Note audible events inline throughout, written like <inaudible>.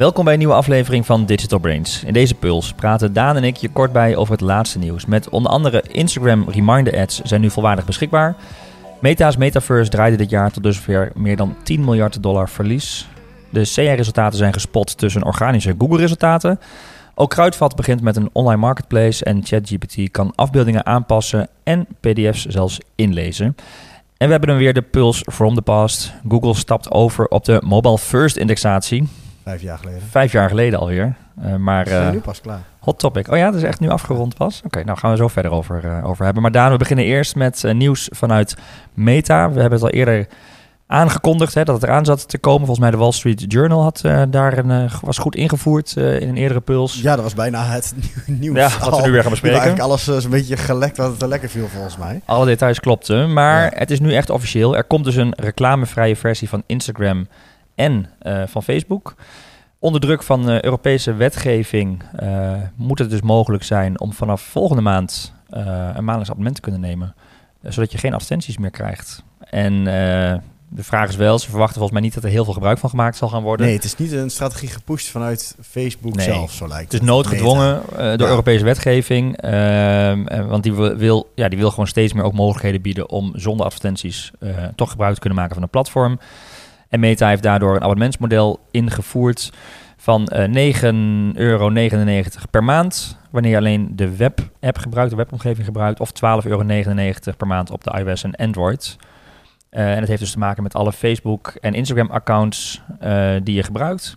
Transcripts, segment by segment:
Welkom bij een nieuwe aflevering van Digital Brains. In deze puls praten Daan en ik je kort bij over het laatste nieuws. Met onder andere Instagram reminder ads zijn nu volwaardig beschikbaar. Meta's Metaverse draaide dit jaar tot dusver meer dan 10 miljard dollar verlies. De CR-resultaten zijn gespot tussen organische Google-resultaten. Ook Kruidvat begint met een online marketplace en ChatGPT kan afbeeldingen aanpassen en PDF's zelfs inlezen. En we hebben dan weer de puls from the past. Google stapt over op de mobile first indexatie. Vijf jaar geleden. Vijf jaar geleden alweer. Uh, maar We zijn uh, nu pas klaar. hot topic. Oh ja, dat is echt nu afgerond pas. Oké, nou gaan we zo verder over, uh, over hebben. Maar Daan, we beginnen eerst met nieuws vanuit Meta. We hebben het al eerder aangekondigd hè, dat het eraan zat te komen. Volgens mij de Wall Street Journal had uh, daar een, uh, was goed ingevoerd uh, in een eerdere puls. Ja, dat was bijna het <laughs> nieuws. Ja, wat we nu weer gaan bespreken. Eigenlijk alles een beetje gelekt wat het er lekker viel volgens mij. Alle details klopten, maar ja. het is nu echt officieel. Er komt dus een reclamevrije versie van Instagram en uh, van Facebook. Onder druk van uh, Europese wetgeving uh, moet het dus mogelijk zijn om vanaf volgende maand een maandelijks abonnement te kunnen nemen. zodat je geen advertenties meer krijgt. En de vraag is wel, ze verwachten volgens mij niet dat er heel veel gebruik van gemaakt zal gaan worden. Nee, het is niet een strategie gepusht vanuit Facebook nee. zelf, zo lijkt het. Het is noodgedwongen uh, door ja. Europese wetgeving. Uh, want die wil, ja, die wil gewoon steeds meer ook mogelijkheden bieden om zonder advertenties uh, toch gebruik te kunnen maken van een platform. En Meta heeft daardoor een abonnementsmodel ingevoerd van uh, 9,99 euro per maand. Wanneer je alleen de web-app gebruikt, de webomgeving gebruikt. Of 12,99 euro per maand op de iOS en Android. Uh, en het heeft dus te maken met alle Facebook en Instagram accounts uh, die je gebruikt.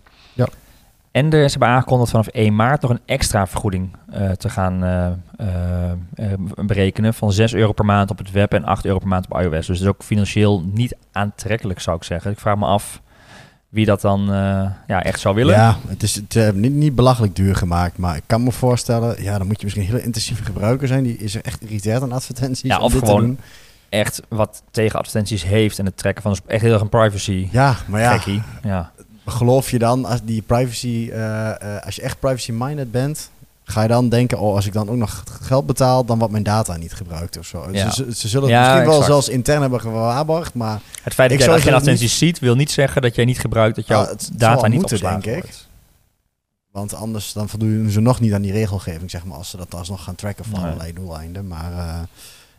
En er, ze hebben aangekondigd vanaf 1 maart nog een extra vergoeding uh, te gaan berekenen van 6 euro per maand op het web en 8 euro per maand op iOS. Dus het is ook financieel niet aantrekkelijk, zou ik zeggen. Ik vraag me af wie dat dan ja, echt zou willen. Ja, het is het, niet, niet belachelijk duur gemaakt, maar ik kan me voorstellen, ja, dan moet je misschien een hele intensieve gebruiker zijn. Die is er echt irriteerd aan advertenties. Ja, of gewoon echt wat tegen advertenties heeft en het trekken van echt heel erg een privacy. Ja, maar ja. Gekkie. ja. Geloof je dan als die privacy, uh, uh, als je echt privacy minded bent, ga je dan denken, oh, als ik dan ook nog geld betaal, dan wordt mijn data niet gebruikt of zo. Ja. Ze, ze, zullen het ja, misschien wel zelfs intern hebben gewaarborgd, maar het feit dat jij geen niet... ziet, wil niet zeggen dat jij niet gebruikt dat jouw ah, het data niet moeten, denk ik. wordt. Want anders dan voldoen ze nog niet aan die regelgeving, zeg maar, als ze dat alsnog gaan tracken Nee. allerlei doeleinden. Maar uh,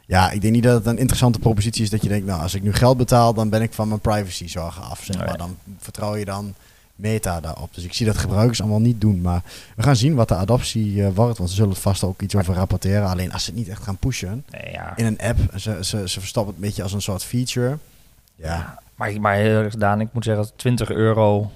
ja, ik denk niet dat het een interessante propositie is dat je denkt, nou, als ik nu geld betaal, dan ben ik van mijn privacy zorgen af. Zeg Nee. maar. Dan vertrouw je dan meta daarop. Dus ik zie dat gebruikers allemaal niet doen. Maar we gaan zien wat de adoptie uh, wordt, want ze zullen het vast ook iets over rapporteren. Alleen als ze het niet echt gaan pushen Nee, ja. in een app, ze, ze, ze verstoppen het een beetje als een soort feature. Ja, Ja, maar, maar heel erg Daan, ik moet zeggen, 20 euro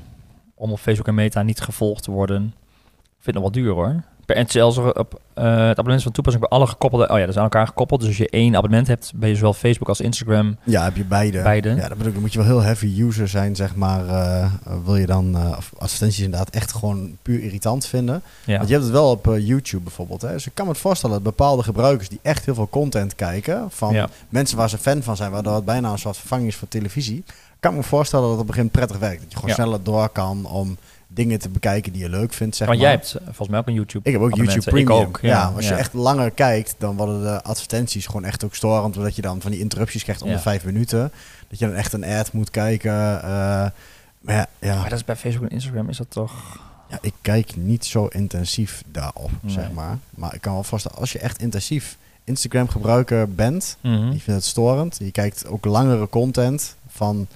om op Facebook en Meta niet gevolgd te worden, ik vind het nog wel duur hoor. Per zelfs op uh, het abonnement van toepassing bij alle gekoppelde, oh ja, dat is aan elkaar gekoppeld. Dus als je één abonnement hebt, ben je zowel Facebook als Instagram. ja heb je beide. Beide. Ja, dat bedoel ik, dan moet je wel heel heavy user zijn, zeg maar. Uh, wil je dan uh, advertenties inderdaad echt gewoon puur irritant vinden? Ja. Want je hebt het wel op YouTube bijvoorbeeld. Hè? Dus ik kan me het voorstellen dat bepaalde gebruikers die echt heel veel content kijken, van Ja. mensen waar ze fan van zijn, waardoor het bijna een soort vervanging is voor televisie, kan me voorstellen dat het op het begin prettig werkt. Dat je gewoon Ja. sneller door kan om dingen te bekijken die je leuk vindt, zeg Want maar. jij hebt eh, volgens mij ook een YouTube. Ik heb ook YouTube. Premium. Ik ook, ja, ja. als je echt langer kijkt, dan worden de advertenties gewoon echt ook storend. Omdat je dan van die interrupties krijgt om de vijf minuten. Dat je dan echt een ad moet kijken. Uh, maar ja, ja, Maar dat is bij Facebook en Instagram is dat toch... ja, ik kijk niet zo intensief daarop, Nee. zeg maar. Maar ik kan wel voorstellen, als je echt intensief Instagram gebruiker bent, Mhm. je vindt het storend. Je kijkt ook langere content van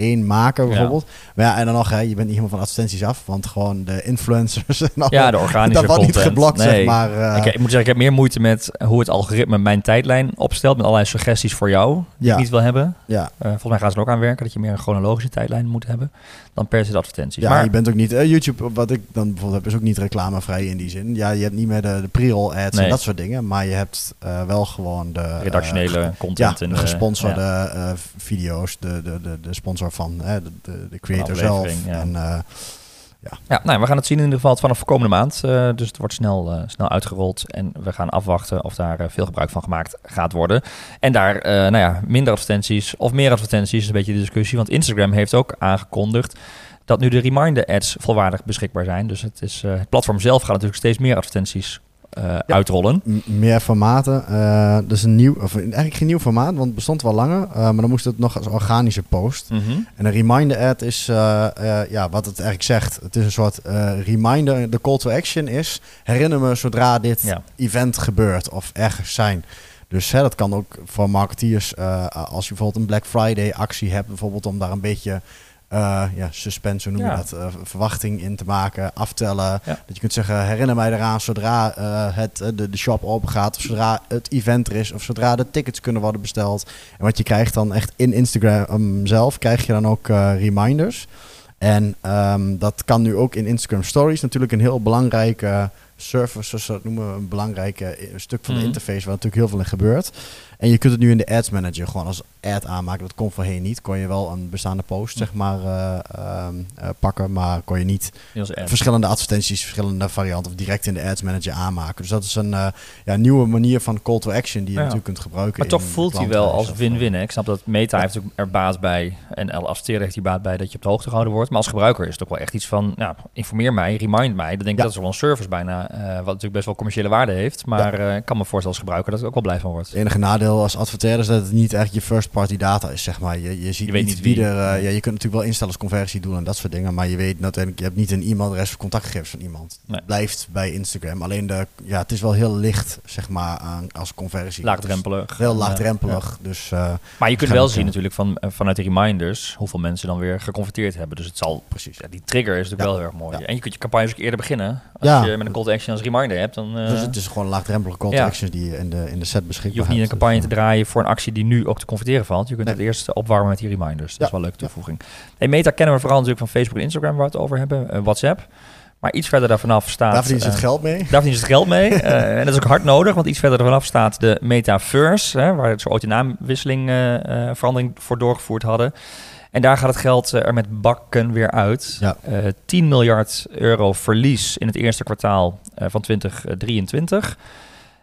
één maker bijvoorbeeld. Maar ja, en dan nog, hè, je bent niet helemaal van advertenties af, want gewoon de influencers <laughs> en al, Ja, de organische dat wordt niet content. geblokt, Nee. zeg maar. eh, ik, ik moet zeggen, ik heb meer moeite met hoe het algoritme mijn tijdlijn opstelt. Met allerlei suggesties voor jou die Ja. ik niet wil hebben. ja, Uh, volgens mij gaan ze er ook aan werken dat je meer een chronologische tijdlijn moet hebben. Dan per se de advertenties. Ja, maar je bent ook niet... eh, YouTube, wat ik dan bijvoorbeeld heb, is ook niet reclamevrij in die zin. Ja, je hebt niet meer de, de pre-roll ads Nee. en dat soort dingen. Maar je hebt eh, wel gewoon de... eh, redactionele ja, content. en de de- gesponsorde ja. eh, video's. De, de, de, de sponsor van eh, de, de, de creator zelf. aflevering, ja. En, eh, Ja, nou, we gaan het zien in ieder geval vanaf komende maand. Uh, dus het wordt snel, uh, snel uitgerold. En we gaan afwachten of daar uh, veel gebruik van gemaakt gaat worden. En daar, nou ja, minder advertenties of meer advertenties is een beetje de discussie. Want Instagram heeft ook aangekondigd dat nu de reminder ads volwaardig beschikbaar zijn. Dus het, is, het platform zelf gaat natuurlijk steeds meer advertenties eh, uitrollen. Meer formaten. Is een nieuw, of eigenlijk geen nieuw formaat, want het bestond wel langer. eh, maar dan moest het nog als organische post. Mhm. En een reminder ad is, ja, wat het eigenlijk zegt. Het is een soort reminder. De call to action is, herinner me zodra dit Ja. event gebeurt of ergens zijn. Dus hè, dat kan ook voor marketeers, als je bijvoorbeeld een Black Friday actie hebt, bijvoorbeeld om daar een beetje eh, ja, suspense, hoe noem je Ja. dat, eh, verwachting in te maken, aftellen. Ja. Dat je kunt zeggen, herinner mij eraan zodra eh, het, de, de shop open gaat, of zodra het event er is, of zodra de tickets kunnen worden besteld. En wat je krijgt dan echt in Instagram zelf, krijg je dan ook reminders. En ehm, dat kan nu ook in Instagram Stories natuurlijk een heel belangrijke service, zoals we dat noemen, een belangrijk stuk van de Mhm. interface waar natuurlijk heel veel in gebeurt. En je kunt het nu in de Ads Manager gewoon als ad aanmaken. Dat kon voorheen niet. Kon je wel een bestaande post zeg maar eh, ehm, eh, pakken, maar kon je niet verschillende advertenties, verschillende varianten of direct in de Ads Manager aanmaken. Dus dat is een eh, ja, nieuwe manier van call to action die je Ja. natuurlijk kunt gebruiken. Maar toch voelt hij wel als win-win. Ik snap dat Meta Ja. heeft er baat bij en El adverteerder heeft hij baat bij dat je op de hoogte gehouden wordt. Maar als gebruiker is het ook wel echt iets van, nou, informeer mij, remind mij. Dan denk ik dat is wel een service bijna, wat natuurlijk best wel commerciële waarde heeft. Maar ik kan me voorstellen als gebruiker dat ik ook wel blij van word. Het enige nadeel als adverteerder is dat het niet echt je first party data is, zeg maar. Je, je ziet Je weet niet wie wie. er... eh, ja, je kunt natuurlijk wel instellen als conversie doen en dat soort dingen, maar je weet uiteindelijk, je hebt niet een e-mailadres of contactgegevens van iemand. Nee. Blijft bij Instagram. Alleen de, ja, het is wel heel licht, zeg maar, aan, als conversie. Laagdrempelig. Dus heel laagdrempelig. Dus eh, Maar je kunt wel we zien natuurlijk van, eh, vanuit de reminders hoeveel mensen dan weer geconverteerd hebben. Dus het zal, precies. ja, die trigger is natuurlijk wel heel erg mooi. En je kunt je campagnes ook eerder beginnen. Als Ja. je met een call to action als reminder hebt, dan dus het is gewoon laagdrempelige call to actions die je in de, in de set beschikbaar je hoeft niet een hebt. Te draaien voor een actie die nu ook te converteren valt. Je kunt Nee. het eerst opwarmen met die reminders. Dat Ja. is wel een leuke toevoeging. Hey, Meta kennen we vooral natuurlijk van Facebook en Instagram waar we het over hebben. eh, WhatsApp. Maar iets verder daar vanaf staat... Daar verdienen ze het eh, geld mee. Daar verdienen ze het geld mee. Eh, <laughs> en dat is ook hard nodig, want iets verder vanaf staat de Metaverse, hè, waar ze ooit de naamwisseling eh, eh, verandering voor doorgevoerd hadden. En daar gaat het geld eh, er met bakken weer uit. Ja. Eh, 10 miljard euro verlies in het eerste kwartaal eh, van 2023.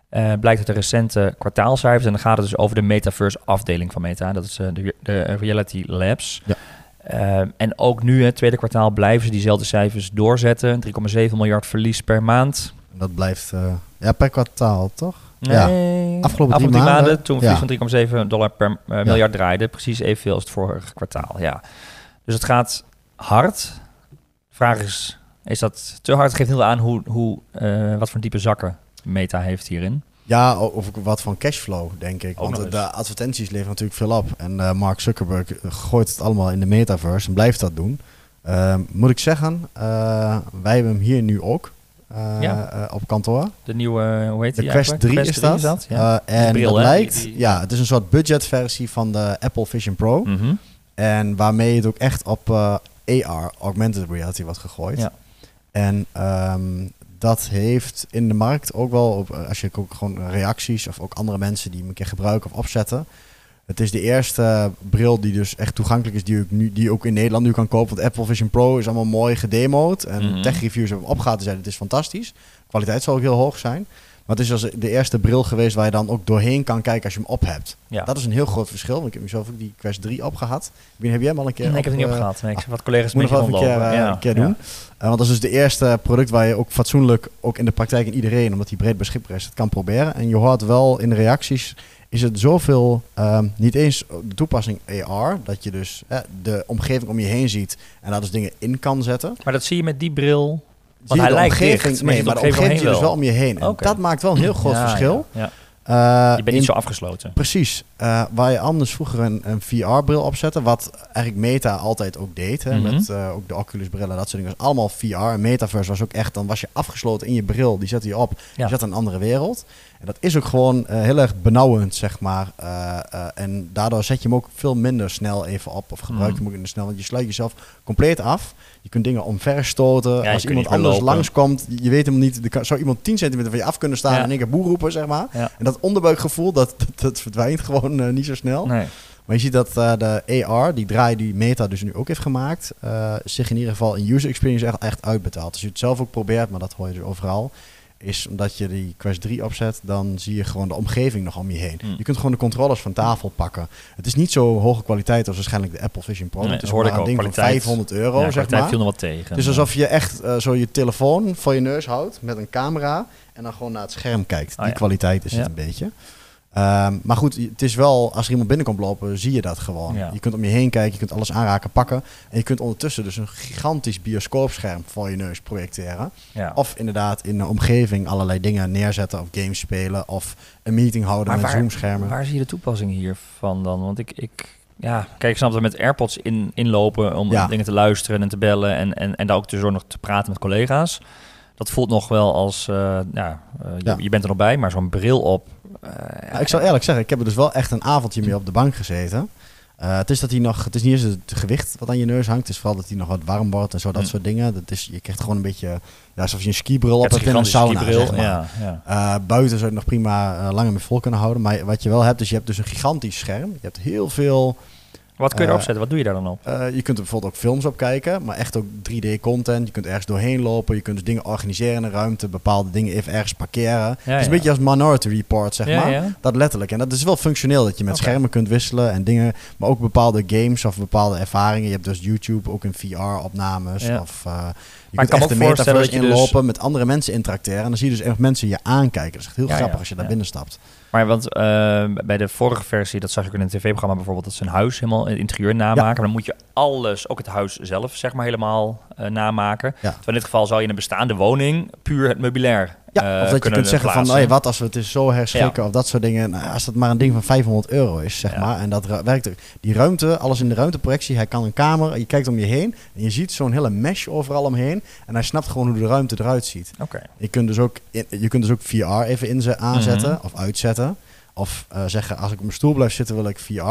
Eh, blijkt uit de recente kwartaalcijfers. En dan gaat het dus over de Metaverse afdeling van Meta. Dat is eh, de, de Reality Labs. Ja. Eh, en ook nu, het tweede kwartaal, blijven ze diezelfde cijfers doorzetten. 3,7 miljard verlies per maand. Dat blijft ja, per kwartaal, toch? Nee. Afgelopen drie maanden. toen Ja. verlies van 3,7 dollar per miljard draaide. Precies evenveel als het vorige kwartaal, ja. Dus het gaat hard. De vraag is, is dat te hard? Het geeft heel aan hoe, hoe, wat voor type zakken Meta heeft hierin. Ja, of wat van cashflow, denk ik. Ook Want de advertenties leveren natuurlijk veel op. En eh, Mark Zuckerberg gooit het allemaal in de metaverse en blijft dat doen. Ehm, moet ik zeggen, eh, wij hebben hem hier nu ook eh, Ja. op kantoor. De nieuwe, hoe heet De die Quest eigenlijk? 3 is dat. ja. Eh, en bril, lijkt, Die- die- ja, het is een soort budgetversie van de Apple Vision Pro. Mhm. En waarmee het ook echt op eh, AR, augmented reality, wordt gegooid. Ja. En ehm, dat heeft in de markt ook wel, op, eh, als je ook gewoon reacties of ook andere mensen die hem een keer gebruiken of opzetten. Het is de eerste bril die dus echt toegankelijk is, die, ook nu, die ook in Nederland nu kan kopen. Want Apple Vision Pro is allemaal mooi gedemoed. En Mhm. tech reviews hebben opgehaald en zeiden het is fantastisch. kwaliteit zal ook heel hoog zijn. Maar het is als de eerste bril geweest waar je dan ook doorheen kan kijken als je hem op hebt. Ja. Dat is een heel groot verschil. Want ik heb mezelf ook die Quest 3 opgehad. Ik Heb jij hem al een keer Nee, ik heb het niet op, eh, opgehaald. Nee, ik heb wat collega's moet nog een keer, rondlopen. eh, Ja, een keer ja. doen. Eh, want dat is dus de eerste product waar je ook fatsoenlijk, ook in de praktijk en iedereen, omdat die breed beschikbaar is, het kan proberen. En je hoort wel in de reacties, is het zoveel, ehm, niet eens de toepassing AR, dat je dus eh, de omgeving om je heen ziet en daar dus dingen in kan zetten. Maar dat zie je met die bril. Hij lijkt omgeving, dicht, maar nee, de omgeving je dus wel om je heen. En dat maakt wel een heel groot verschil. Ja. Eh, Je bent niet zo afgesloten. Precies. Eh, waar je anders vroeger een, een VR-bril opzette, wat eigenlijk Meta altijd ook deed, hè, Mhm. met eh, ook de Oculus-brillen, dat soort dingen, was allemaal VR. En Metaverse was ook echt, dan was je afgesloten in je bril, die zette je op, Ja. je zat in een andere wereld. En dat is ook gewoon heel erg benauwend, zeg maar. En daardoor zet je hem ook veel minder snel even op, of gebruik je Mhm. hem ook minder snel, want je sluit jezelf compleet af. Je kunt dingen omverstoten. Als iemand anders lopen. langskomt, je weet hem niet, er kan, zou iemand 10 centimeter van je af kunnen staan Ja. en één keer boer roepen, zeg maar. Ja. En dat onderbuikgevoel, dat, dat, dat verdwijnt gewoon eh, niet zo snel. Nee. Maar je ziet dat eh, de AR, die draai die Meta dus nu ook heeft gemaakt, eh, zich in ieder geval in user experience echt, echt uitbetaalt. Als je het zelf ook probeert, maar dat hoor je dus overal, is omdat je die Quest 3 opzet, dan zie je gewoon de omgeving nog om je heen. Hmm. Je kunt gewoon de controllers van tafel pakken. Het is niet zo hoge kwaliteit als waarschijnlijk de Apple Vision Pro. Nee, het is hoorde maar ik een ook. ding van Kwaliteit. 500 euro, ja, zeg maar. viel nog wat tegen. Het is alsof je echt eh, zo je telefoon voor je neus houdt met een camera en dan gewoon naar het scherm kijkt. Ah, Die ja. kwaliteit is het een beetje. Ehm, maar goed, het is wel, als er iemand binnenkomt lopen, zie je dat gewoon. Ja. Je kunt om je heen kijken, je kunt alles aanraken, pakken. En je kunt ondertussen dus een gigantisch bioscoopscherm voor je neus projecteren. Ja. Of inderdaad in de omgeving allerlei dingen neerzetten of games spelen. Of een meeting houden Maar met waar- zoomschermen. Waar zie je de toepassing hiervan dan? Want ik, ik ja, kijk, ik snap dat met AirPods in, inlopen om Ja. dingen te luisteren en te bellen en, en, en daar ook dus ook nog te praten met collega's. Dat voelt nog wel als, eh, ja, eh, je, Ja. je bent er nog bij, maar zo'n bril op. eh, ik zal eerlijk zeggen, ik heb er dus wel echt een avondje mee op de bank gezeten. Het is dat hij nog, het is niet eens het gewicht wat aan je neus hangt. Het is vooral dat hij nog wat warm wordt en zo, dat Hm. soort dingen. Dat is, je krijgt gewoon een beetje, ja, alsof je een skibril op hebt in een sauna, skibril, zeg maar. Ja, ja. Buiten zou je het nog prima langer mee vol kunnen houden. Maar wat je wel hebt, is je hebt dus een gigantisch scherm. Je hebt heel veel... Wat kun je Eh, erop zetten? Wat doe je daar dan op? eh, je kunt er bijvoorbeeld ook films op kijken, maar echt ook 3D-content. Je kunt ergens doorheen lopen. Je kunt dus dingen organiseren in de ruimte. Bepaalde dingen even ergens parkeren. het is een beetje als Minority Report, zeg maar. Dat letterlijk. En dat is wel functioneel dat je met schermen kunt wisselen en dingen. Maar ook bepaalde games of bepaalde ervaringen. Je hebt dus YouTube ook in VR-opnames. Ja. Of uh, je ik kunt kan echt de voorstellen dat je dus- inlopen, met andere mensen interacteren. En dan zie je dus echt mensen je aankijken. Dat is echt heel Ja, grappig ja, als je daar ja. binnen stapt. Maar want eh, bij de vorige versie, dat zag ik ook in een tv-programma bijvoorbeeld, dat ze een huis helemaal het interieur namaken. Maar dan moet je alles, ook het huis zelf, zeg maar, helemaal eh, namaken. In dit geval zou je in een bestaande woning puur het meubilair Ja, eh, of dat je kunt zeggen van, hey, wat als we het eens zo herschikken of dat soort dingen. Nou, als dat maar een ding van 500 euro is, zeg Ja. maar. En dat werkt ook. Die ruimte, alles in de ruimteprojectie. Hij kan een kamer, je kijkt om je heen. En je ziet zo'n hele mesh overal omheen. En hij snapt gewoon hoe de ruimte eruit ziet. Oké. Je kunt dus ook, je kunt dus ook VR even inze aanzetten Mhm. of uitzetten. Of eh, zeggen, als ik op mijn stoel blijf zitten, wil ik VR.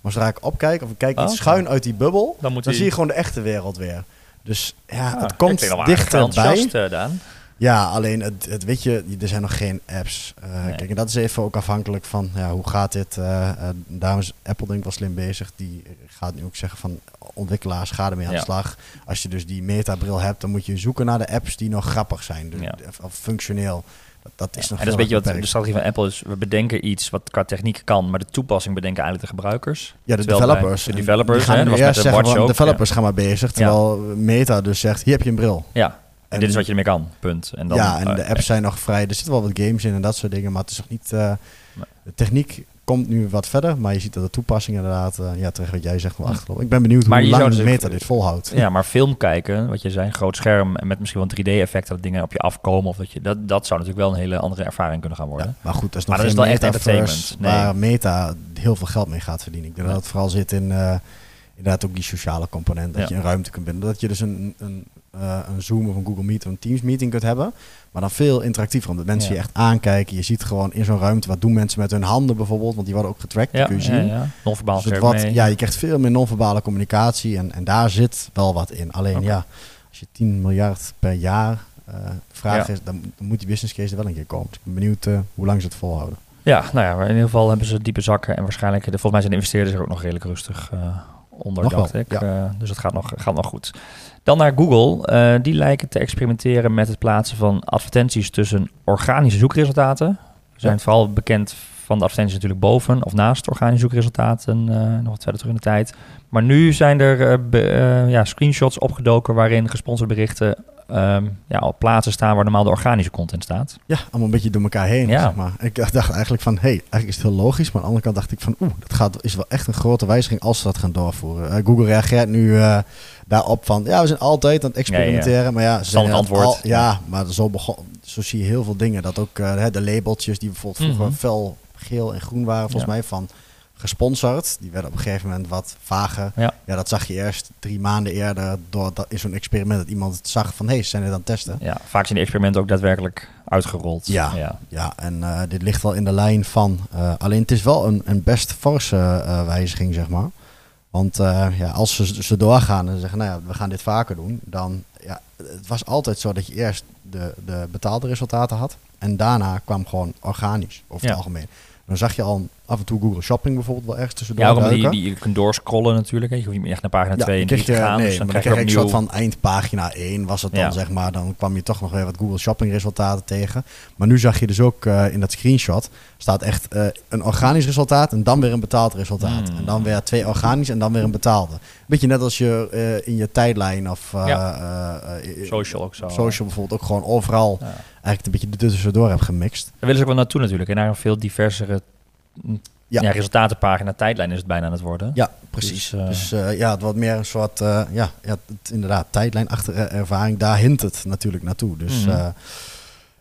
Maar zodra ik opkijk of ik kijk iets Oké. schuin uit die bubbel, Dan zie je gewoon de echte wereld weer. Dus ja, Ah, het komt dichterbij. Daan. Ja, alleen het, het weet je, er zijn nog geen apps. Eh, Nee. Kijk, en dat is even ook afhankelijk van ja, hoe gaat dit. eh eh, daarom is Apple denk ik wel slim bezig. Die gaat nu ook zeggen van ontwikkelaars, ga ermee aan Ja. de slag. Als je dus die metabril hebt, dan moet je zoeken naar de apps die nog grappig zijn. Dus, Ja. of, functioneel. Dat, dat is nog en dat is een beetje wat de strategie van Apple is. We bedenken iets wat qua techniek kan, maar de toepassing bedenken eigenlijk de gebruikers. Ja, de developers. De En developers, die gaan hè, was met de zeggen ook, developers gaan maar bezig. Terwijl Meta dus zegt, hier heb je een bril. Ja, en, dit is wat je ermee kan, punt. En dan, ja, en eh, de apps zijn nog vrij. Er zitten wel wat games in en dat soort dingen, maar het is nog niet... eh, de techniek komt nu wat verder, maar je ziet dat de toepassing inderdaad, eh, ja, terecht wat jij zegt, wel achterlopen. Ik ben benieuwd Maar hoe je zou lang dus Meta ook- dit volhoudt. Ja, maar film kijken, wat je zei, groot scherm en met misschien wel een 3D-effect dat dingen op je afkomen. Of dat, je, dat, dat zou natuurlijk wel een hele andere ervaring kunnen gaan worden. Ja, maar goed, dat is Maar nog dat geen is wel echt entertainment. Nee. waar Meta heel veel geld mee gaat verdienen. Ik denk Ja. dat het vooral zit in eh, inderdaad ook die sociale component. Dat Ja. je een ruimte kunt binden. Dat je dus een, een, eh, een Zoom of een Google Meet of een Teams meeting kunt hebben. Maar dan veel interactiever. Omdat mensen Ja. je echt aankijken. Je ziet gewoon in zo'n ruimte, wat doen mensen met hun handen bijvoorbeeld. Want die worden ook getracked, die Ja, kun je zien. ja. Non-verbaal Dus wat, mee. ja, je krijgt veel meer non-verbale communicatie en, en daar zit wel wat in. Alleen ja, als je 10 miljard per jaar eh vraag Ja. is, dan, dan moet die business case er wel een keer komen. Dus ik ben benieuwd eh, hoe lang ze het volhouden. Ja, nou ja, maar in ieder geval hebben ze diepe zakken en waarschijnlijk, volgens mij zijn de investeerders er ook nog redelijk rustig onder, Nog dacht wel, ik. ja. Eh, dus dat gaat nog, gaat nog goed. Dan naar Google. Eh, die lijken te experimenteren met het plaatsen van advertenties tussen organische zoekresultaten. We zijn Ja. vooral bekend van de advertenties natuurlijk boven of naast organische zoekresultaten, eh, nog wat verder terug in de tijd. Maar nu zijn er be- ja, screenshots opgedoken waarin gesponsorde berichten ehm, ja, op plaatsen staan waar normaal de organische content staat. Ja, allemaal een beetje door elkaar heen. Ja. Zeg maar. Ik dacht eigenlijk van, hé, hey, eigenlijk is het heel logisch. Maar aan de andere kant dacht ik van, oeh, dat gaat, is wel echt een grote wijziging als ze dat gaan doorvoeren. Eh, Google reageert nu eh, daarop van, ja, we zijn altijd aan het experimenteren. Maar ja, ze zijn antwoord. Al, ja, maar zo, begon, zo zie je heel veel dingen. Dat ook eh, hè, de labeltjes die bijvoorbeeld vroeger Mhm. fel geel en groen waren, volgens mij, van gesponsord. Die werden op een gegeven moment wat vager. Ja. Ja, dat zag je eerst drie maanden eerder door dat in zo'n experiment dat iemand het zag van, hé, hey, ze zijn dit aan het testen. Ja, vaak zijn die experimenten ook daadwerkelijk uitgerold. Ja. ja. Ja, en eh, dit ligt wel in de lijn van. eh, alleen het is wel een, een best forse eh, wijziging, zeg maar. Want ja, als ze, ze doorgaan en zeggen, nou ja, we gaan dit vaker doen, dan ja, het was altijd zo dat je eerst de, de betaalde resultaten had. En daarna kwam gewoon organisch over Ja. het algemeen. Dan zag je al af en toe Google Shopping bijvoorbeeld wel ergens tussendoor Ja, omdat die, duiken. die, je kunt doorscrollen natuurlijk. Hè. Je hoeft niet meer echt naar pagina 2 en dan 3 kreeg te je, gaan. nee, dus dan krijg je je een soort van eindpagina 1 was het dan, Ja. zeg maar. Dan kwam je toch nog weer wat Google Shopping resultaten tegen. Maar nu zag je dus ook eh, in dat screenshot, staat echt eh, een organisch resultaat en dan weer een betaald resultaat. Hmm. En dan weer twee organisch en dan weer een betaalde. Beetje net als je eh, in je tijdlijn of Ja. Social ook zo. social bijvoorbeeld ook gewoon overal eigenlijk een beetje er tussendoor hebt gemixt. Daar willen ze ook wel naartoe natuurlijk. En naar een veel diversere Ja. ja. resultatenpagina tijdlijn is het bijna aan het worden. Ja, precies. Dus, Dus, eh, eh, ja, het wordt meer een soort, eh, ja, ja het, inderdaad, tijdlijn achter eh, ervaring. Daar hint het natuurlijk naartoe. Dus Mhm. eh,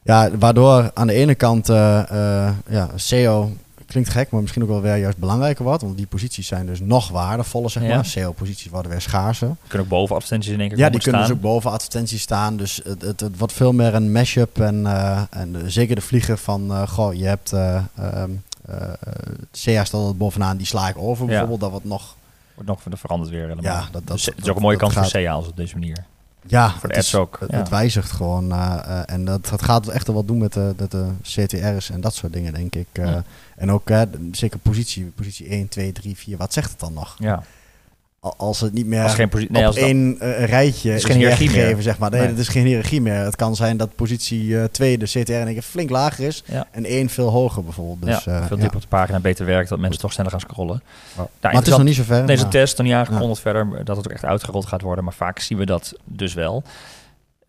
ja, waardoor aan de ene kant eh, eh, ja, SEO klinkt gek, maar misschien ook wel weer juist belangrijker wordt. Want die posities zijn dus nog waardevoller, zeg Ja. maar. SEO-posities worden weer schaarser. kunnen ook boven advertenties in één keer Ja, die kunnen dus ook boven advertenties staan. Dus het, het, het wordt veel meer een mashup. En, eh, en de- zeker de vlieger van, eh, goh, je hebt eh ehm eh, SEA staat er bovenaan, die sla ik over bijvoorbeeld. Dat wordt nog, Wordt nog veranderd weer helemaal. ja, dat, dat, Dus het is ook een mooie kans voor CA als op deze manier. Ja, Voor de het is- ook, Het, ja. het wijzigt gewoon. eh, eh, en dat, dat gaat echt wel wat doen met de, de, de CTR's en dat soort dingen, denk ik. Eh, Ja. En ook eh, zeker positie, positie 1, 2, 3, 4. Wat zegt het dan nog? Ja. Al- Als het niet meer Als geen posi- nee, op als één eh, rijtje is is, geen hiërarchie meer. zeg maar. Nee, Nee. het is geen hiërarchie meer. Het kan zijn dat positie 2, de CTR, in één keer flink lager is. Ja. En één veel hoger bijvoorbeeld. Dus, ja, eh, veel dieper op de pagina beter werkt, dat mensen toch sneller gaan scrollen. Maar Nou, het is nog niet zo ver. Deze maar- test nog niet aangekondigd verder, dat het ook echt uitgerold gaat worden. Maar vaak zien we dat dus wel.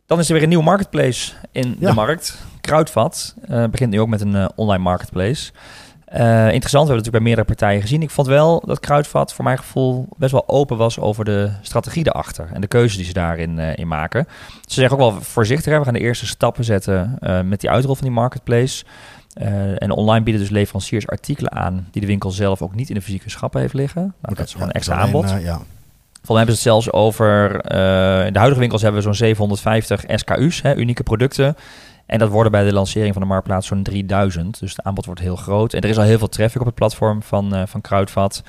Dan is er weer een nieuwe marketplace in Ja. de markt. Kruidvat eh, begint nu ook met een online marketplace. Eh, interessant, we hebben het natuurlijk bij meerdere partijen gezien. Ik vond wel dat Kruidvat voor mijn gevoel best wel open was over de strategie erachter. En de keuzes die ze daarin eh, in maken. Ze zeggen ook wel voorzichtig, hè, we gaan de eerste stappen zetten eh, met die uitrol van die marketplace. En online bieden dus leveranciers artikelen aan die de winkel zelf ook niet in de fysieke schappen heeft liggen. Nou, dat is gewoon ja, een extra alleen, aanbod. eh, ja. Volgens mij hebben ze het zelfs over... in de huidige winkels hebben we zo'n 750 SKU's, hè, unieke producten. En dat worden bij de lancering van de Marktplaats zo'n 3000. Dus het aanbod wordt heel groot. En er is al heel veel traffic op het platform van, eh, van Kruidvat.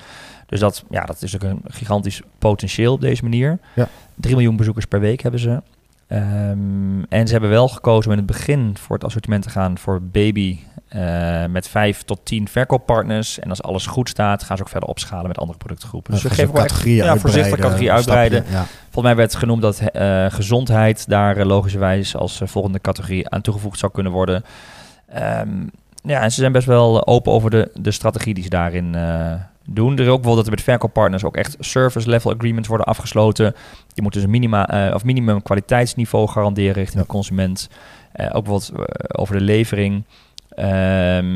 Dus dat, ja, dat is ook een gigantisch potentieel op deze manier. Ja. 3 miljoen bezoekers per week hebben ze. Ehm, en ze hebben wel gekozen om in het begin voor het assortiment te gaan voor baby eh, met 5 tot 10 verkooppartners. En als alles goed staat, gaan ze ook verder opschalen met andere productgroepen. Dus gaan geven wel echt categorieën ja, voorzichtig uitbreiden, categorie uitbreiden. Ja. Volgens mij werd genoemd dat eh, gezondheid daar uh, logischerwijs als uh, volgende categorie aan toegevoegd zou kunnen worden. Um, ja, en ze zijn best wel open over de, de strategie die ze daarin uh, doen. Er is ook bijvoorbeeld dat er met verkooppartners ook echt service level agreements worden afgesloten. Die moeten dus een minima, uh, of minimum kwaliteitsniveau garanderen richting de consument. Uh, ook bijvoorbeeld over de levering. Um,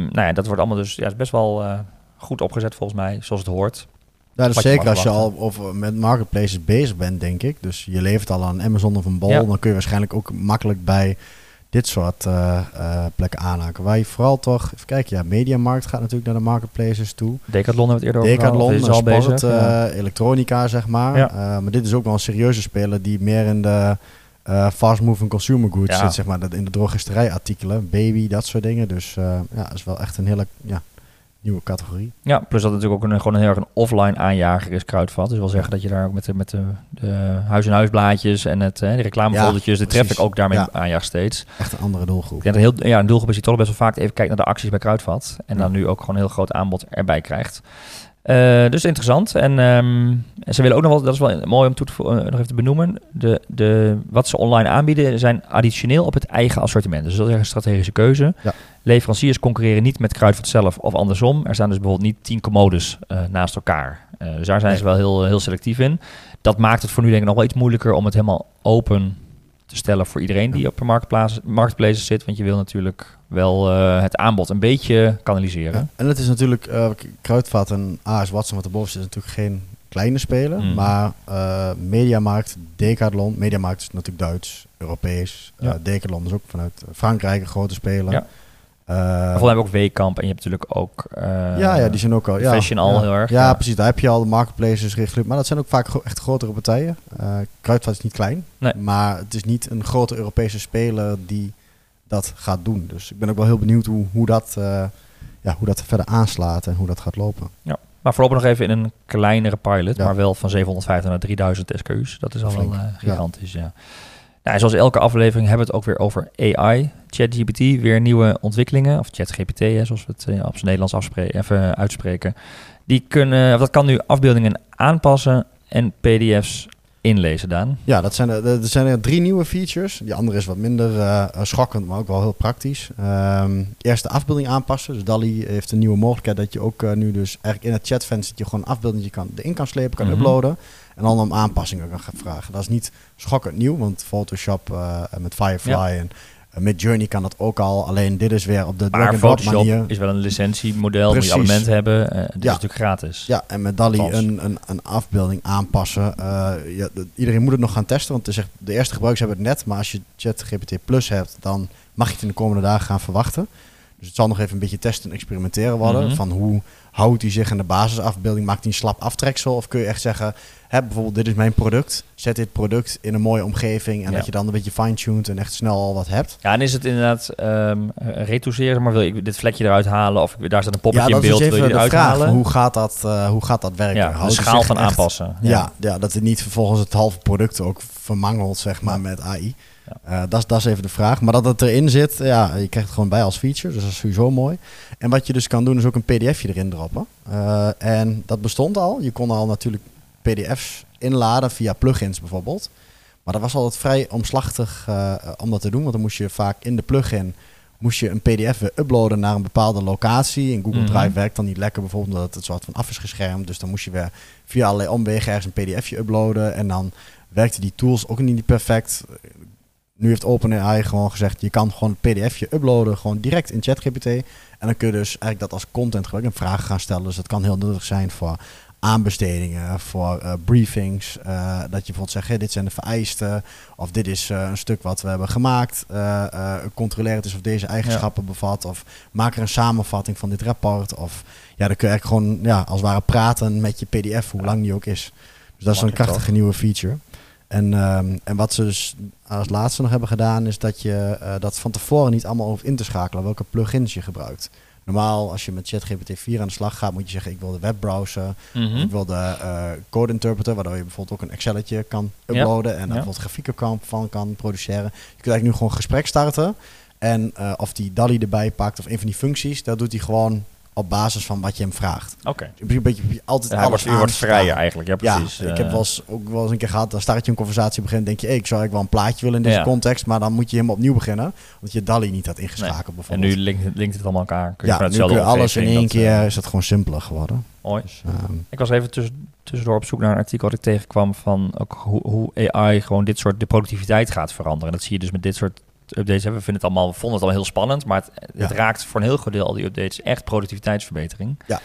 nou ja, dat wordt allemaal dus ja, best wel uh, goed opgezet volgens mij, zoals het hoort. Ja, dat is zeker als je al over, met marketplaces bezig bent, denk ik. Dus je levert al aan Amazon of een Bol. Ja. Dan kun je waarschijnlijk ook makkelijk bij dit soort uh, uh, plekken aanhaken. Waar je vooral toch, even kijken, ja, Mediamarkt gaat natuurlijk naar de marketplaces toe. Decathlon hebben we het eerder over Decathlon, is al sport, bezig. Ja. elektronica, zeg maar. Ja. Maar dit is ook wel een serieuze speler die meer in de uh, fast-moving consumer goods Ja. zit, zeg maar. In de drogisterijartikelen, baby, dat soort dingen. Dus ja, dat is wel echt een hele ja, nieuwe categorie. Ja, plus dat het natuurlijk ook een, gewoon een heel erg een offline aanjager is, Kruidvat. Dus wil zeggen dat je daar ook met de, met de, de huis-en-huisblaadjes en het, hè, de reclamefoldertjes, ja, de traffic ook daarmee ja. aanjaagt steeds. Echt een andere doelgroep. Ik denk dat heel, ja, een doelgroep is die toch best wel vaak even kijkt naar de acties bij Kruidvat. En ja. dan nu ook gewoon een heel groot aanbod erbij krijgt. Uh, dus interessant. En, um, en ze willen ook nog wel, dat is wel mooi om toe te, uh, nog even te benoemen. De, de, wat ze online aanbieden zijn additioneel op het eigen assortiment. Dus dat is een strategische keuze. Ja. Leveranciers concurreren niet met Kruidvat zelf of andersom. Er staan dus bijvoorbeeld niet tien commodes uh, naast elkaar. dus daar zijn nee. ze wel heel, heel selectief in. Dat maakt het voor nu denk ik nog wel iets moeilijker om het helemaal open te stellen voor iedereen die op marketplace, marketplaces zit. Want je wil natuurlijk wel uh, het aanbod een beetje kanaliseren. Ja. En het is natuurlijk, uh, Kruidvat en AS Watson wat erboven zit, natuurlijk geen kleine speler. Mm. Maar uh, Mediamarkt, Decathlon, Mediamarkt is natuurlijk Duits, Europees. Ja. Decathlon is ook vanuit Frankrijk een grote speler. Ja. Uh, Volgens mij ook Weekamp en je hebt natuurlijk ook uh, ja, ja, die zijn ook al ja, Fashion al ja. heel erg. Ja, ja, precies. Daar heb je al de marketplaces richting, maar dat zijn ook vaak gro echt grotere partijen. Uh, Kruidvat is niet klein, nee. maar het is niet een grote Europese speler die dat gaat doen. Dus ik ben ook wel heel benieuwd hoe, hoe, dat, uh, ja, hoe dat verder aanslaat en hoe dat gaat lopen. Ja. Maar voorlopig nog even in een kleinere pilot, ja. maar wel van 750 naar 3000 SKU's. Dat is al wel uh, gigantisch, ja. ja. Ja, zoals elke aflevering hebben we het ook weer over AI. ChatGPT, weer nieuwe ontwikkelingen. Of ChatGPT, hè, zoals we het eh, op zijn Nederlands afspreken, even uitspreken. Die kunnen, dat kan nu afbeeldingen aanpassen en PDF's inlezen, Daan. Ja, dat zijn er, er zijn er drie nieuwe features. Die andere is wat minder uh, schokkend, maar ook wel heel praktisch. Um, eerst de afbeelding aanpassen. Dus DALI heeft een nieuwe mogelijkheid dat je ook uh, nu dus eigenlijk in het chatvenster gewoon een afbeelding kan, erin kan slepen, kan mm -hmm. uploaden. En dan om aanpassingen kan gaan vragen. Dat is niet schokkend nieuw, want Photoshop uh, met Firefly ja. en met Journey kan dat ook al. Alleen dit is weer op de maar Photoshop manier. is wel een licentiemodel. Moet je abonnement hebben. Uh, dit ja. is natuurlijk gratis. Ja, en met DALI een, een, een, afbeelding aanpassen. Uh, ja, de, iedereen moet het nog gaan testen. Want het is echt, de eerste gebruikers hebben het net. Maar als je ChatGPT Plus hebt, dan mag je het in de komende dagen gaan verwachten. Dus het zal nog even een beetje testen en experimenteren worden. Mm -hmm. Van hoe houdt hij zich in de basisafbeelding? Maakt hij een slap aftreksel? Of kun je echt zeggen, hè, bijvoorbeeld dit is mijn product. Zet dit product in een mooie omgeving. En ja. dat je dan een beetje fine-tuned en echt snel al wat hebt. Ja, en is het inderdaad um, retoucheren, maar wil ik dit vlekje eruit halen? Of daar staat een poppetje ja, in beeld, is wil je eruit vraag, halen? Hoe gaat dat, uh, hoe gaat dat werken? Ja, de schaal van echt, aanpassen. Ja. ja. Ja, dat het niet vervolgens het halve product ook vermangelt, zeg maar, met AI. Uh, dat, dat is even de vraag. Maar dat het erin zit, ja, je krijgt het gewoon bij als feature. Dus dat is sowieso mooi. En wat je dus kan doen, is ook een pdfje erin droppen. Uh, en dat bestond al. Je kon al natuurlijk pdf's inladen via plugins bijvoorbeeld. Maar dat was altijd vrij omslachtig uh, om dat te doen. Want dan moest je vaak in de plugin moest je een pdf weer uploaden naar een bepaalde locatie. In Google Drive mm -hmm. werkt dan niet lekker bijvoorbeeld omdat het soort van af is geschermd. Dus dan moest je weer via allerlei omwegen ergens een pdfje uploaden. En dan werkten die tools ook niet perfect. Nu heeft OpenAI gewoon gezegd, je kan gewoon een pdfje uploaden, gewoon direct in ChatGPT. En dan kun je dus eigenlijk dat als content gebruiken en vragen gaan stellen. Dus dat kan heel nuttig zijn voor aanbestedingen, voor uh, briefings. Uh, dat je bijvoorbeeld zegt, hey, dit zijn de vereisten. Of dit is uh, een stuk wat we hebben gemaakt. controleer het eens of deze eigenschappen ja. bevat. Of maak er een samenvatting van dit rapport. Of ja, dan kun je eigenlijk gewoon ja, als het ware praten met je pdf, hoe lang die ook is. Dus dat is een krachtige nieuwe feature. En, um, en wat ze dus als laatste nog hebben gedaan, is dat je uh, dat van tevoren niet allemaal hoeft in te schakelen, welke plugins je gebruikt. Normaal, als je met ChatGPT 4 aan de slag gaat, moet je zeggen: ik wil de webbrowser, mm -hmm. ik wil de uh, code interpreter, waardoor je bijvoorbeeld ook een Excelletje kan uploaden ja. en ja. bijvoorbeeld grafieken kan, van kan produceren. Je kunt eigenlijk nu gewoon een gesprek starten. En uh, of die DALI erbij pakt of een van die functies, dat doet hij gewoon op basis van wat je hem vraagt. Oké. Okay. Een beetje altijd ja, alles je wordt vrijer eigenlijk. Ja, precies. Ja, ik heb wel eens, ook wel eens een keer gehad, dan start je een conversatie begint, denk je, hey, ik zou eigenlijk wel een plaatje willen in deze ja. context, maar dan moet je hem opnieuw beginnen, omdat je DALI niet had ingeschakeld nee. bijvoorbeeld. En nu linkt, linkt het allemaal elkaar. Kun je ja, nu kun je alles in één dat, keer, uh, is het gewoon simpeler geworden. Mooi. Dus, um, ik was even tussen, tussendoor op zoek naar een artikel dat ik tegenkwam van ook hoe, hoe AI gewoon dit soort de productiviteit gaat veranderen. En dat zie je dus met dit soort updates hebben. We vinden het allemaal, we vonden het al heel spannend, maar het, het ja. raakt voor een heel groot deel al die updates echt productiviteitsverbetering. Ja.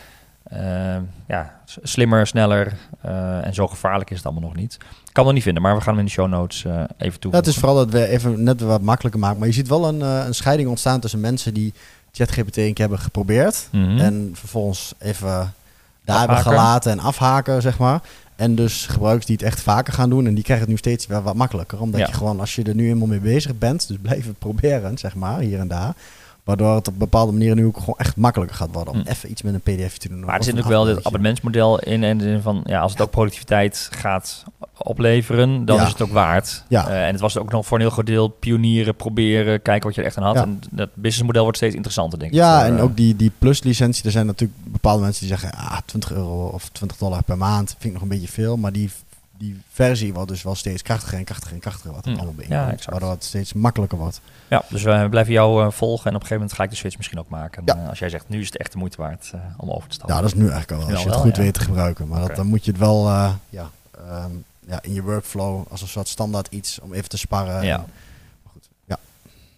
Uh, ja, slimmer, sneller uh, en zo gevaarlijk is het allemaal nog niet. Ik kan het niet vinden, maar we gaan hem in de show notes uh, even toe. Ja, het is vooral dat we even net wat makkelijker maken. Maar je ziet wel een, een scheiding ontstaan tussen mensen die ChatGPT een keer hebben geprobeerd Mhm. mm -hmm. en vervolgens even daar hebben gelaten en afhaken, zeg maar. En dus gebruikers die het echt vaker gaan doen. En die krijgen het nu steeds wel wat makkelijker. Omdat ja. je gewoon, als je er nu eenmaal mee bezig bent. Dus blijven <laughs> proberen, zeg maar, hier en daar. Waardoor het op bepaalde manieren nu ook gewoon echt makkelijker gaat worden. Om hm. even iets met een pdf te doen. Maar er zit ook wel dit abonnementsmodel in. En de zin van, ja, als het ook productiviteit gaat opleveren, dan Ja. is het ook waard. Ja. Uh, en het was ook nog voor een heel groot deel pionieren, proberen, kijken wat je er echt aan had. Ja. En dat businessmodel wordt steeds interessanter, denk ik. Ja, voor, en eh, ook die, die plus-licentie. Er zijn natuurlijk bepaalde mensen die zeggen... Ah, 20 euro of 20 dollar per maand vind ik nog een beetje veel. Maar die, die versie wordt dus wel steeds krachtiger en krachtiger en krachtiger. Wat er Hm. allemaal bij Ja, exact. Waardoor het steeds makkelijker wordt. Ja, dus we blijven jou eh, volgen. En op een gegeven moment ga ik de switch misschien ook maken. Ja. Eh, als jij zegt, nu is het echt de moeite waard eh, om over te stappen. Ja, dat is nu eigenlijk al Als al je het goed ja. weet te gebruiken. Maar dat, dan moet je het wel ja, ehm, ja, in je workflow als een soort standaard iets om even te sparren. Ja. En- maar goed. Ja.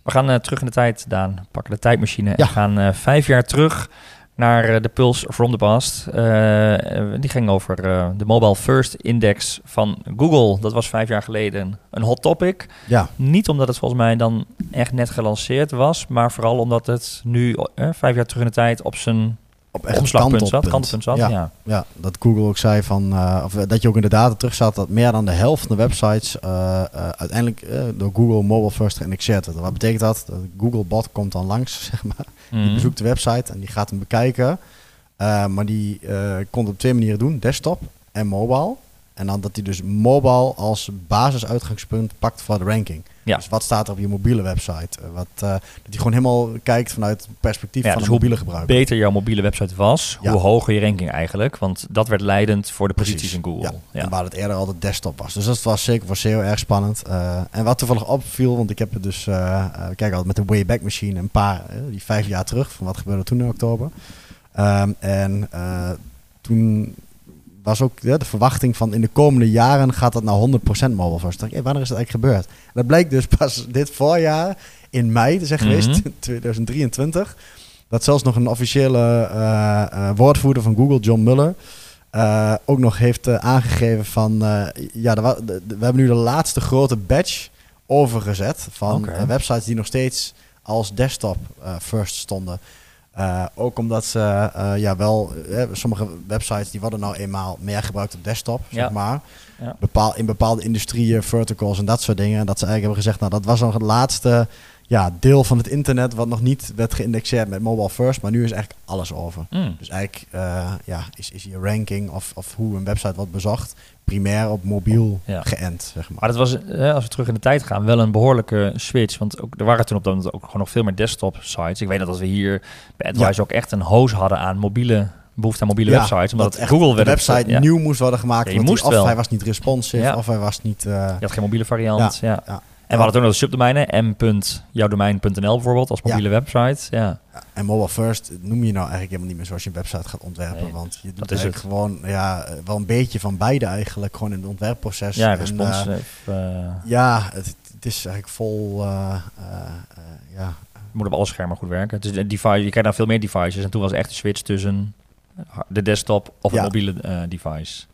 We gaan terug in de tijd, Daan. Pakken de tijdmachine Ja. en gaan vijf jaar terug naar eh, de Pulse from the Past. Eh, eh, die ging over de Mobile First Index van Google. Dat was vijf jaar geleden een hot topic. ja, Niet omdat het volgens mij dan echt net gelanceerd was, maar vooral omdat het nu vijf jaar terug in de tijd op zijn op echt zat, kantelpunt. kantelpunt zat. Ja. Ja. Ja, dat Google ook zei van, eh, of dat je ook in de data terug zat dat meer dan de helft van de websites eh, eh, uiteindelijk door Google Mobile First geïndexeerd werd. Wat betekent dat? Dat Google bot komt dan langs, <laughs> zeg maar. Die Mhm. bezoekt de website en die gaat hem bekijken. Maar die kon het op twee manieren doen, desktop en mobile. En dan dat hij dus mobile als basisuitgangspunt pakt voor de ranking. Ja. Dus wat staat er op je mobiele website? Eh, wat, eh, dat hij gewoon helemaal kijkt vanuit het perspectief Ja, van dus de hoe mobiele gebruiker. beter jouw mobiele website was, Ja. hoe hoger je ranking eigenlijk. Want dat werd leidend voor de posities Precies, in Google. Ja. En waar het eerder altijd desktop was. Dus dat was zeker voor SEO erg spannend. Eh, en wat toevallig opviel, want ik heb het dus, we kijken altijd met de Wayback Machine een paar, die vijf jaar terug, van wat gebeurde toen in oktober. Ehm, en toen was ook ja, de verwachting van in de komende jaren gaat dat naar 100% mobile first. Dacht hey, wanneer is dat eigenlijk gebeurd? En dat bleek dus pas dit voorjaar in mei te zijn geweest, Mhm. <laughs> 2023. Dat zelfs nog een officiële eh, eh, woordvoerder van Google, John Muller, eh, ook nog heeft aangegeven van... ja, wa- de- de- we hebben nu de laatste grote batch overgezet van websites die nog steeds als desktop first stonden. Eh, ook omdat ze eh, ja wel, eh, sommige websites die worden nou eenmaal meer gebruikt op desktop, Ja. zeg maar. Ja. Bepaal, in bepaalde industrieën, verticals en dat soort dingen. En dat ze eigenlijk hebben gezegd, nou dat was nog het laatste ja, deel van het internet wat nog niet werd geïndexeerd met mobile first. Maar nu is eigenlijk alles over. Mm. Dus eigenlijk eh, ja, is, is je ranking of, of hoe een website wordt bezocht primair op mobiel Ja. geënt, zeg maar. Maar dat was, eh, als we terug in de tijd gaan, wel een behoorlijke switch. Want ook, er waren toen op dat moment ook gewoon nog veel meer desktop sites. Ik weet dat als we hier bij AdWise ook echt een hoos hadden aan mobiele behoefte aan mobiele Ja, websites. Omdat Google de website ja. nieuw moest worden gemaakt. Ja, je moest of wel. hij was niet responsive, of hij was niet... eh, Je had geen mobiele variant. Ja, we hadden toen nog de subdomeinen, m.jouwdomein.nl bijvoorbeeld, als mobiele website. Ja. Ja, En mobile first noem je nou eigenlijk helemaal niet meer zoals je een website gaat ontwerpen. Nee, want je doet eigenlijk gewoon ja, wel een beetje van beide eigenlijk. Gewoon in het ontwerpproces. Ja, En, responsive. eh, eh, ja, het, het is eigenlijk vol... eh, ja, moet op alle schermen goed werken. Dus een device, je krijgt dan veel meer devices. En toen was echt de switch tussen de desktop of een Ja. mobiele eh, device.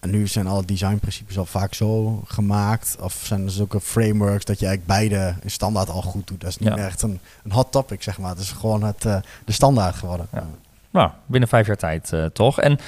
En nu zijn alle designprincipes al vaak zo gemaakt. Of zijn er zulke frameworks dat je eigenlijk beide in standaard al goed doet. Dat is niet Ja. echt een, een hot topic, zeg maar. Het is gewoon het, eh, de standaard geworden. Ja. Nou, binnen vijf jaar tijd eh, toch. En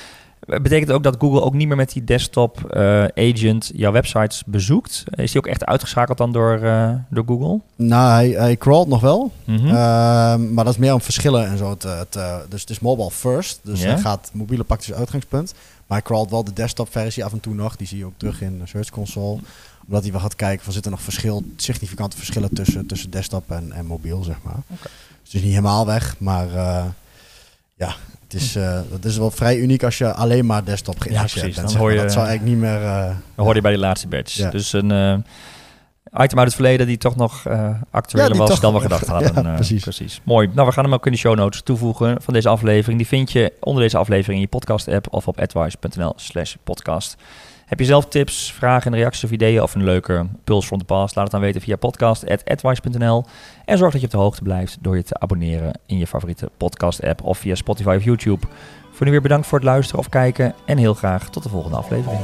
betekent ook dat Google ook niet meer met die desktop eh, agent jouw websites bezoekt? Is die ook echt uitgeschakeld dan door, eh, door Google? Nou, hij, hij crawlt nog wel. Mhm. Ehm, maar dat is meer om verschillen en zo te... te- dus het is mobile first. Dus Ja. hij gaat mobiele als uitgangspunt. Maar hij crawlt wel de desktop versie af en toe nog. Die zie je ook terug in de Search Console. Omdat hij wel gaat kijken van zitten er nog verschil, significante verschillen tussen, tussen desktop en, en mobiel, zeg maar. Dus het is niet helemaal weg, maar eh, ja, het is, eh het is wel vrij uniek als je alleen maar desktop geïnteresseerd precies. bent. Dan hoor je- Dat zou eigenlijk niet meer... eh, We hoorden je bij die laatste batch. Ja. Dus een eh, item uit het verleden die toch nog actueler Ja, was toch- dan we gedacht <laughs> hadden. Ja, Eh, precies. Mooi. Nou, we gaan hem ook in de show notes toevoegen van deze aflevering. Die vind je onder deze aflevering in je podcast-app of op advice.nl slash podcast. Heb je zelf tips, vragen en reacties of ideeën of een leuke puls from the past? Laat het dan weten via podcast.advice.nl. En zorg dat je op de hoogte blijft door je te abonneren in je favoriete podcast-app of via Spotify of YouTube. Voor nu weer bedankt voor het luisteren of kijken en heel graag tot de volgende aflevering.